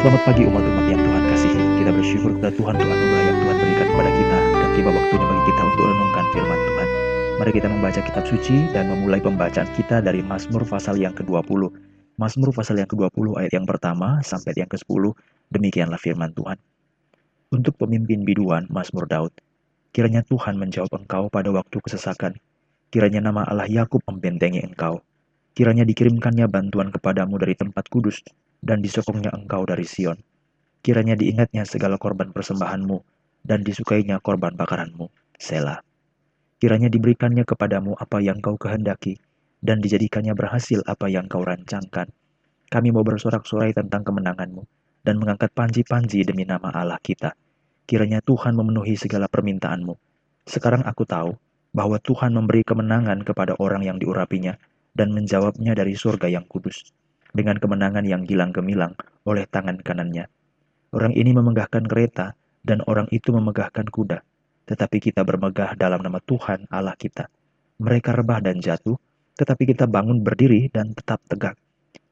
Selamat pagi umat-umat yang Tuhan kasihi. Kita bersyukur kepada Tuhan untuk anugerah yang Tuhan berikan kepada kita dan tiba waktunya bagi kita untuk renungkan firman Tuhan. Mari kita membaca kitab suci dan memulai pembacaan kita dari Mazmur pasal yang ke-20. Mazmur pasal yang ke-20 ayat yang pertama sampai yang ke-10. Demikianlah firman Tuhan. Untuk pemimpin biduan Mazmur Daud. Kiranya Tuhan menjawab engkau pada waktu kesesakan. Kiranya nama Allah Yakub membentengi engkau. Kiranya dikirimkannya bantuan kepadamu dari tempat kudus dan disokongnya engkau dari Sion. Kiranya diingatnya segala korban persembahanmu, dan disukainya korban bakaranmu. Sela. Kiranya diberikannya kepadamu apa yang kau kehendaki, dan dijadikannya berhasil apa yang kau rancangkan. Kami mau bersorak-sorai tentang kemenanganmu, dan mengangkat panji-panji demi nama Allah kita. Kiranya Tuhan memenuhi segala permintaanmu. Sekarang aku tahu bahwa Tuhan memberi kemenangan kepada orang yang diurapinya, dan menjawabnya dari surga yang kudus dengan kemenangan yang gilang gemilang oleh tangan kanannya. Orang ini memegahkan kereta dan orang itu memegahkan kuda. Tetapi kita bermegah dalam nama Tuhan Allah kita. Mereka rebah dan jatuh, tetapi kita bangun berdiri dan tetap tegak.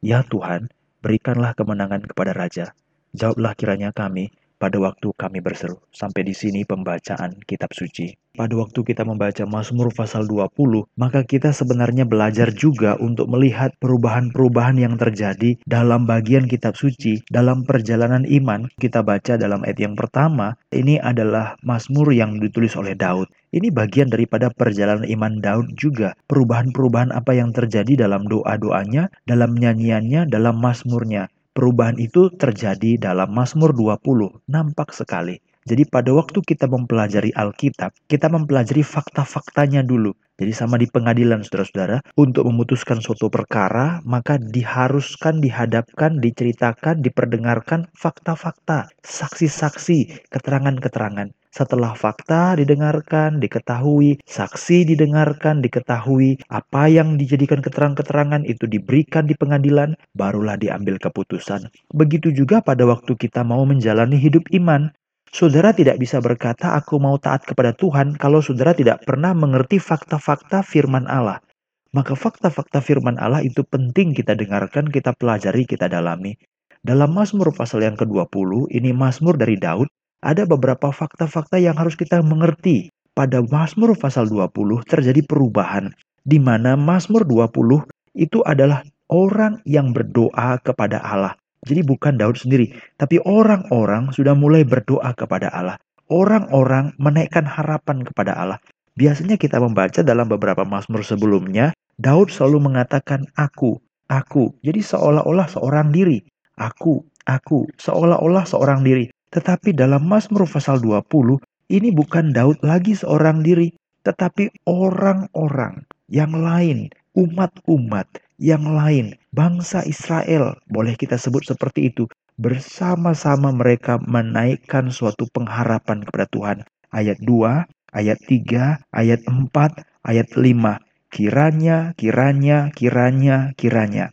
Ya Tuhan, berikanlah kemenangan kepada Raja. Jawablah kiranya kami pada waktu kami berseru. Sampai di sini pembacaan kitab suci. Pada waktu kita membaca Mazmur pasal 20, maka kita sebenarnya belajar juga untuk melihat perubahan-perubahan yang terjadi dalam bagian kitab suci, dalam perjalanan iman. Kita baca dalam ayat yang pertama, ini adalah Mazmur yang ditulis oleh Daud. Ini bagian daripada perjalanan iman Daud juga. Perubahan-perubahan apa yang terjadi dalam doa-doanya, dalam nyanyiannya, dalam Mazmurnya. Perubahan itu terjadi dalam Mazmur 20, nampak sekali. Jadi pada waktu kita mempelajari Alkitab, kita mempelajari fakta-faktanya dulu. Jadi sama di pengadilan saudara-saudara, untuk memutuskan suatu perkara, maka diharuskan, dihadapkan, diceritakan, diperdengarkan fakta-fakta, saksi-saksi, keterangan-keterangan. Setelah fakta didengarkan, diketahui, saksi didengarkan, diketahui, apa yang dijadikan keterangan-keterangan itu diberikan di pengadilan, barulah diambil keputusan. Begitu juga pada waktu kita mau menjalani hidup iman. Saudara tidak bisa berkata, "Aku mau taat kepada Tuhan," kalau saudara tidak pernah mengerti fakta-fakta firman Allah. Maka fakta-fakta firman Allah itu penting kita dengarkan, kita pelajari, kita dalami. Dalam Mazmur pasal yang ke-20, ini Mazmur dari Daud, ada beberapa fakta-fakta yang harus kita mengerti. Pada Mazmur pasal 20 terjadi perubahan, di mana Mazmur 20 itu adalah orang yang berdoa kepada Allah. Jadi bukan Daud sendiri, tapi orang-orang sudah mulai berdoa kepada Allah. Orang-orang menaikkan harapan kepada Allah. Biasanya kita membaca dalam beberapa Mazmur sebelumnya, Daud selalu mengatakan aku, aku. Jadi seolah-olah seorang diri. Aku, aku, seolah-olah seorang diri. Tetapi dalam Mazmur pasal 20, ini bukan Daud lagi seorang diri, tetapi orang-orang yang lain, umat-umat yang lain, bangsa Israel, boleh kita sebut seperti itu, bersama-sama mereka menaikkan suatu pengharapan kepada Tuhan. Ayat 2, ayat 3, ayat 4, ayat 5. Kiranya, kiranya, kiranya, kiranya.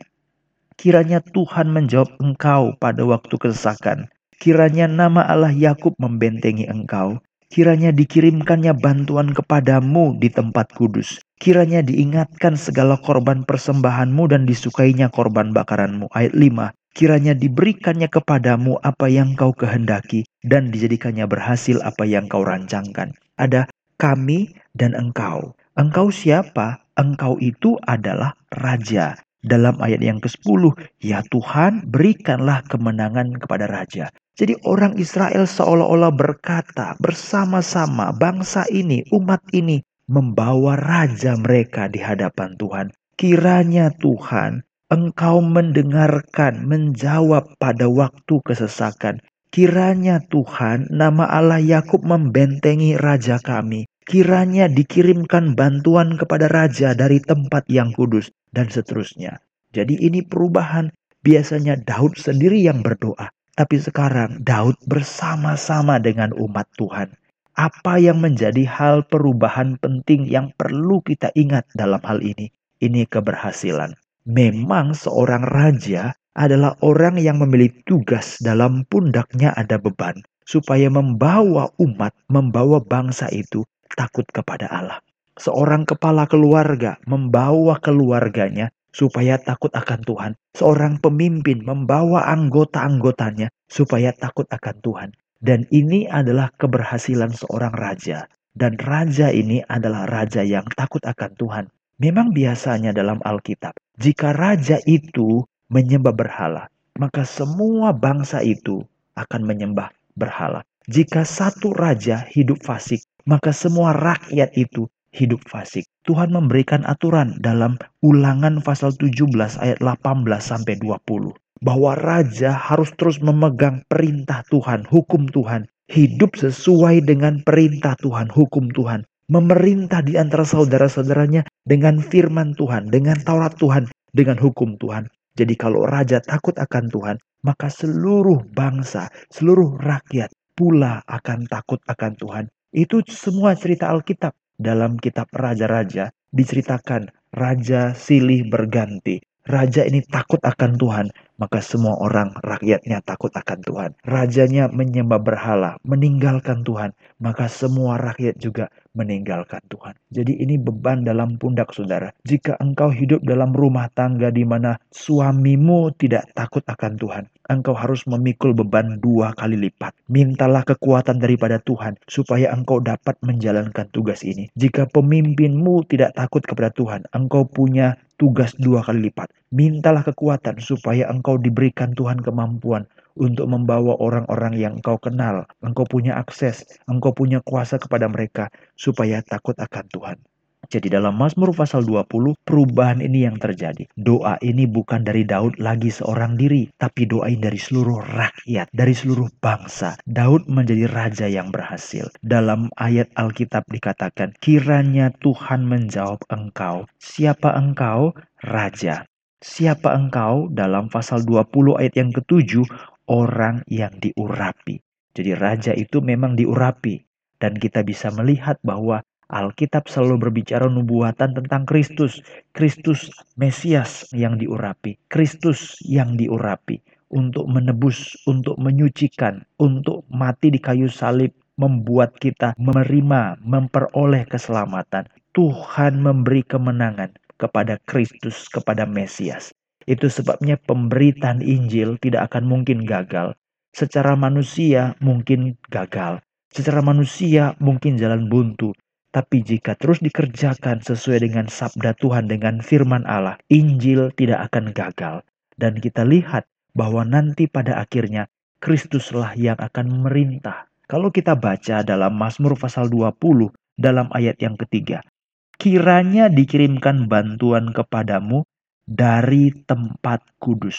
Kiranya Tuhan menjawab engkau pada waktu kesesakan. Kiranya nama Allah Yakub membentengi engkau. Kiranya dikirimkannya bantuan kepadamu di tempat kudus. Kiranya diingatkan segala korban persembahanmu dan disukainya korban bakaranmu. Ayat 5. Kiranya diberikannya kepadamu apa yang kau kehendaki dan dijadikannya berhasil apa yang kau rancangkan. Ada kami dan engkau. Engkau siapa? Engkau itu adalah raja. Dalam ayat yang ke-10, ya Tuhan berikanlah kemenangan kepada raja. Jadi orang Israel seolah-olah berkata bersama-sama bangsa ini, umat ini membawa raja mereka di hadapan Tuhan. Kiranya Tuhan, Engkau mendengarkan, menjawab pada waktu kesesakan. Kiranya Tuhan, nama Allah Yakub membentengi raja kami. Kiranya dikirimkan bantuan kepada raja dari tempat yang kudus dan seterusnya. Jadi ini perubahan. Biasanya Daud sendiri yang berdoa, tapi sekarang Daud bersama-sama dengan umat Tuhan apa yang menjadi hal perubahan penting yang perlu kita ingat dalam hal ini? Ini keberhasilan. Memang seorang raja adalah orang yang memiliki tugas dalam pundaknya ada beban supaya membawa umat, membawa bangsa itu takut kepada Allah. Seorang kepala keluarga membawa keluarganya supaya takut akan Tuhan. Seorang pemimpin membawa anggota-anggotanya supaya takut akan Tuhan. Dan ini adalah keberhasilan seorang raja. Dan raja ini adalah raja yang takut akan Tuhan. Memang biasanya dalam Alkitab, jika raja itu menyembah berhala, maka semua bangsa itu akan menyembah berhala. Jika satu raja hidup fasik, maka semua rakyat itu hidup fasik. Tuhan memberikan aturan dalam ulangan pasal 17 ayat 18 sampai 20 bahwa raja harus terus memegang perintah Tuhan, hukum Tuhan, hidup sesuai dengan perintah Tuhan, hukum Tuhan, memerintah di antara saudara-saudaranya dengan firman Tuhan, dengan Taurat Tuhan, dengan hukum Tuhan. Jadi kalau raja takut akan Tuhan, maka seluruh bangsa, seluruh rakyat pula akan takut akan Tuhan. Itu semua cerita Alkitab. Dalam kitab Raja-Raja diceritakan raja silih berganti. Raja ini takut akan Tuhan, maka semua orang rakyatnya takut akan Tuhan. Rajanya menyembah berhala, meninggalkan Tuhan, maka semua rakyat juga meninggalkan Tuhan. Jadi ini beban dalam pundak saudara. Jika engkau hidup dalam rumah tangga di mana suamimu tidak takut akan Tuhan, engkau harus memikul beban dua kali lipat. Mintalah kekuatan daripada Tuhan supaya engkau dapat menjalankan tugas ini. Jika pemimpinmu tidak takut kepada Tuhan, engkau punya tugas dua kali lipat. Mintalah kekuatan supaya engkau diberikan Tuhan kemampuan untuk membawa orang-orang yang engkau kenal. Engkau punya akses, engkau punya kuasa kepada mereka supaya takut akan Tuhan. Jadi dalam Mazmur pasal 20 perubahan ini yang terjadi. Doa ini bukan dari Daud lagi seorang diri, tapi doa ini dari seluruh rakyat, dari seluruh bangsa. Daud menjadi raja yang berhasil. Dalam ayat Alkitab dikatakan, kiranya Tuhan menjawab engkau. Siapa engkau? Raja. Siapa engkau? Dalam pasal 20 ayat yang ketujuh, orang yang diurapi. Jadi raja itu memang diurapi. Dan kita bisa melihat bahwa Alkitab selalu berbicara nubuatan tentang Kristus. Kristus Mesias yang diurapi. Kristus yang diurapi. Untuk menebus, untuk menyucikan, untuk mati di kayu salib. Membuat kita menerima, memperoleh keselamatan. Tuhan memberi kemenangan kepada Kristus, kepada Mesias. Itu sebabnya pemberitaan Injil tidak akan mungkin gagal. Secara manusia mungkin gagal. Secara manusia mungkin jalan buntu. Tapi jika terus dikerjakan sesuai dengan sabda Tuhan dengan firman Allah, Injil tidak akan gagal. Dan kita lihat bahwa nanti pada akhirnya Kristuslah yang akan memerintah. Kalau kita baca dalam Mazmur pasal 20 dalam ayat yang ketiga. Kiranya dikirimkan bantuan kepadamu dari tempat kudus.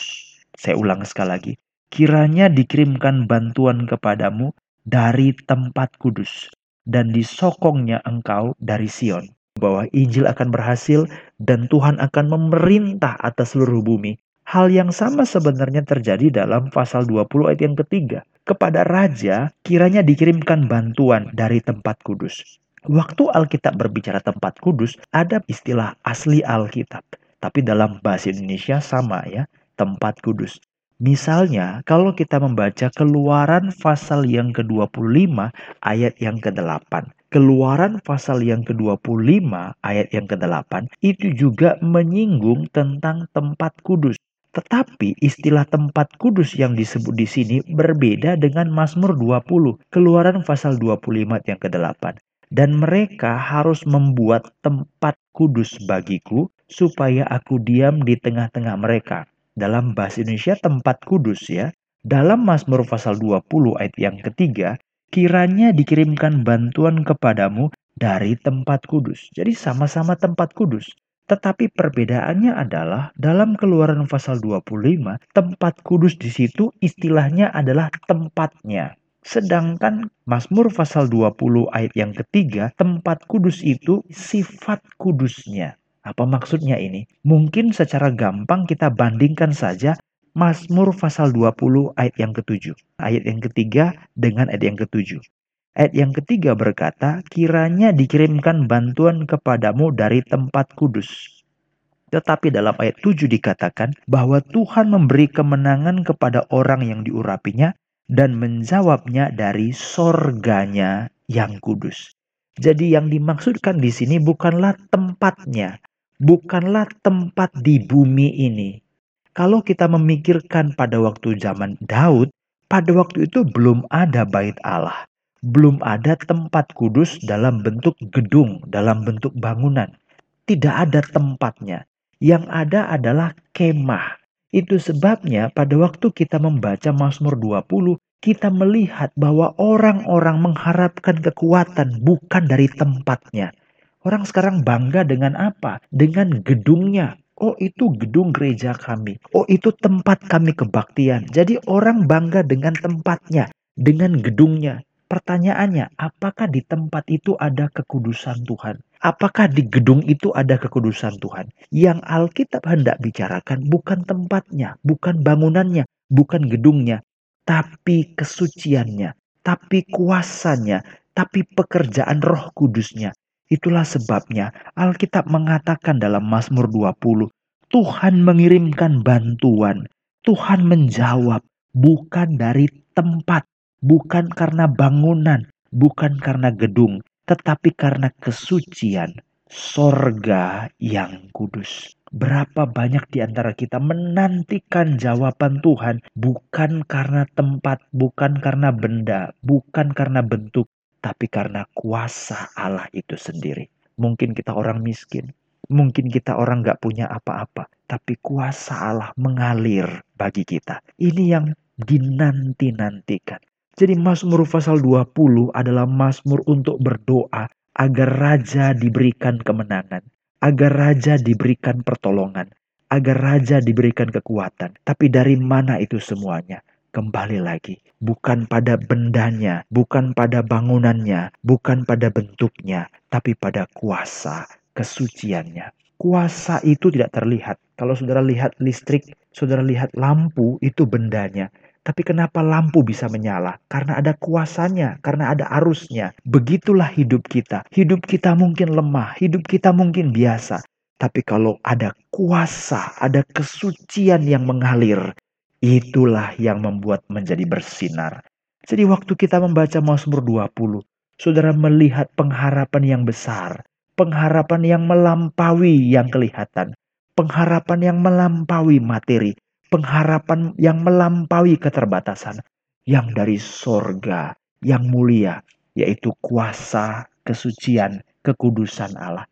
Saya ulang sekali lagi. Kiranya dikirimkan bantuan kepadamu dari tempat kudus dan disokongnya engkau dari Sion. Bahwa Injil akan berhasil dan Tuhan akan memerintah atas seluruh bumi. Hal yang sama sebenarnya terjadi dalam pasal 20 ayat yang ketiga. Kepada raja kiranya dikirimkan bantuan dari tempat kudus. Waktu Alkitab berbicara tempat kudus, ada istilah asli Alkitab. Tapi dalam bahasa Indonesia sama ya, tempat kudus. Misalnya, kalau kita membaca keluaran pasal yang ke-25 ayat yang ke-8. Keluaran pasal yang ke-25 ayat yang ke-8 itu juga menyinggung tentang tempat kudus. Tetapi istilah tempat kudus yang disebut di sini berbeda dengan Mazmur 20, Keluaran pasal 25 ayat yang ke-8. Dan mereka harus membuat tempat kudus bagiku supaya aku diam di tengah-tengah mereka dalam bahasa Indonesia tempat kudus ya. Dalam Mazmur pasal 20 ayat yang ketiga, kiranya dikirimkan bantuan kepadamu dari tempat kudus. Jadi sama-sama tempat kudus. Tetapi perbedaannya adalah dalam keluaran pasal 25, tempat kudus di situ istilahnya adalah tempatnya. Sedangkan Mazmur pasal 20 ayat yang ketiga, tempat kudus itu sifat kudusnya. Apa maksudnya ini? Mungkin secara gampang kita bandingkan saja Mazmur pasal 20 ayat yang ketujuh. Ayat yang ketiga dengan ayat yang ketujuh. Ayat yang ketiga berkata, kiranya dikirimkan bantuan kepadamu dari tempat kudus. Tetapi dalam ayat 7 dikatakan bahwa Tuhan memberi kemenangan kepada orang yang diurapinya dan menjawabnya dari sorganya yang kudus. Jadi yang dimaksudkan di sini bukanlah tempatnya, bukanlah tempat di bumi ini. Kalau kita memikirkan pada waktu zaman Daud, pada waktu itu belum ada bait Allah. Belum ada tempat kudus dalam bentuk gedung, dalam bentuk bangunan. Tidak ada tempatnya. Yang ada adalah kemah. Itu sebabnya pada waktu kita membaca Mazmur 20, kita melihat bahwa orang-orang mengharapkan kekuatan bukan dari tempatnya. Orang sekarang bangga dengan apa? Dengan gedungnya. Oh itu gedung gereja kami. Oh itu tempat kami kebaktian. Jadi orang bangga dengan tempatnya, dengan gedungnya. Pertanyaannya, apakah di tempat itu ada kekudusan Tuhan? Apakah di gedung itu ada kekudusan Tuhan? Yang Alkitab hendak bicarakan bukan tempatnya, bukan bangunannya, bukan gedungnya, tapi kesuciannya, tapi kuasanya, tapi pekerjaan Roh Kudusnya. Itulah sebabnya Alkitab mengatakan dalam Mazmur 20, Tuhan mengirimkan bantuan, Tuhan menjawab bukan dari tempat, bukan karena bangunan, bukan karena gedung, tetapi karena kesucian sorga yang kudus. Berapa banyak di antara kita menantikan jawaban Tuhan bukan karena tempat, bukan karena benda, bukan karena bentuk, tapi karena kuasa Allah itu sendiri. Mungkin kita orang miskin, mungkin kita orang gak punya apa-apa, tapi kuasa Allah mengalir bagi kita. Ini yang dinanti-nantikan. Jadi Mazmur pasal 20 adalah Mazmur untuk berdoa agar raja diberikan kemenangan, agar raja diberikan pertolongan, agar raja diberikan kekuatan. Tapi dari mana itu semuanya? Kembali lagi, bukan pada bendanya, bukan pada bangunannya, bukan pada bentuknya, tapi pada kuasa kesuciannya. Kuasa itu tidak terlihat. Kalau saudara lihat listrik, saudara lihat lampu, itu bendanya. Tapi kenapa lampu bisa menyala? Karena ada kuasanya, karena ada arusnya. Begitulah hidup kita. Hidup kita mungkin lemah, hidup kita mungkin biasa. Tapi kalau ada kuasa, ada kesucian yang mengalir, itulah yang membuat menjadi bersinar. Jadi waktu kita membaca Mazmur 20, saudara melihat pengharapan yang besar, pengharapan yang melampaui yang kelihatan, pengharapan yang melampaui materi, pengharapan yang melampaui keterbatasan, yang dari sorga, yang mulia, yaitu kuasa, kesucian, kekudusan Allah.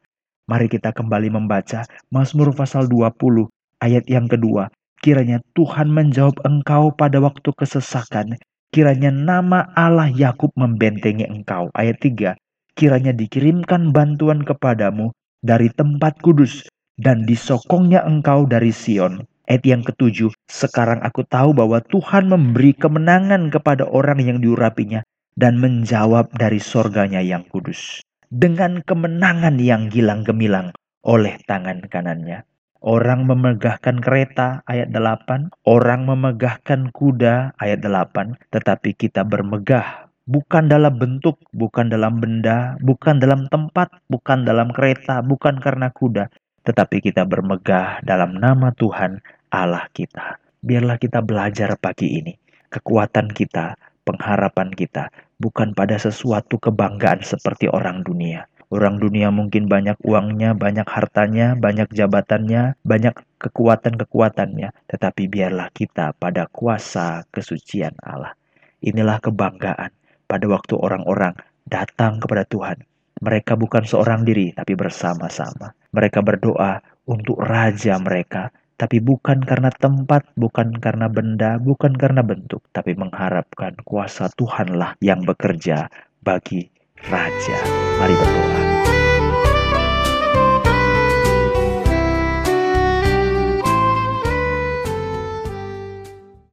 Mari kita kembali membaca Mazmur pasal 20 ayat yang kedua. Kiranya Tuhan menjawab engkau pada waktu kesesakan. Kiranya nama Allah Yakub membentengi engkau. Ayat 3. Kiranya dikirimkan bantuan kepadamu dari tempat kudus dan disokongnya engkau dari Sion. Ayat yang ketujuh, sekarang aku tahu bahwa Tuhan memberi kemenangan kepada orang yang diurapinya dan menjawab dari sorganya yang kudus. Dengan kemenangan yang gilang gemilang oleh tangan kanannya. Orang memegahkan kereta ayat 8, orang memegahkan kuda ayat 8, tetapi kita bermegah bukan dalam bentuk, bukan dalam benda, bukan dalam tempat, bukan dalam kereta, bukan karena kuda, tetapi kita bermegah dalam nama Tuhan Allah kita. Biarlah kita belajar pagi ini. Kekuatan kita, pengharapan kita, bukan pada sesuatu kebanggaan seperti orang dunia. Orang dunia mungkin banyak uangnya, banyak hartanya, banyak jabatannya, banyak kekuatan-kekuatannya. Tetapi biarlah kita pada kuasa kesucian Allah. Inilah kebanggaan pada waktu orang-orang datang kepada Tuhan. Mereka bukan seorang diri, tapi bersama-sama. Mereka berdoa untuk raja mereka, tapi bukan karena tempat, bukan karena benda, bukan karena bentuk, tapi mengharapkan kuasa Tuhanlah yang bekerja bagi raja. Mari berdoa.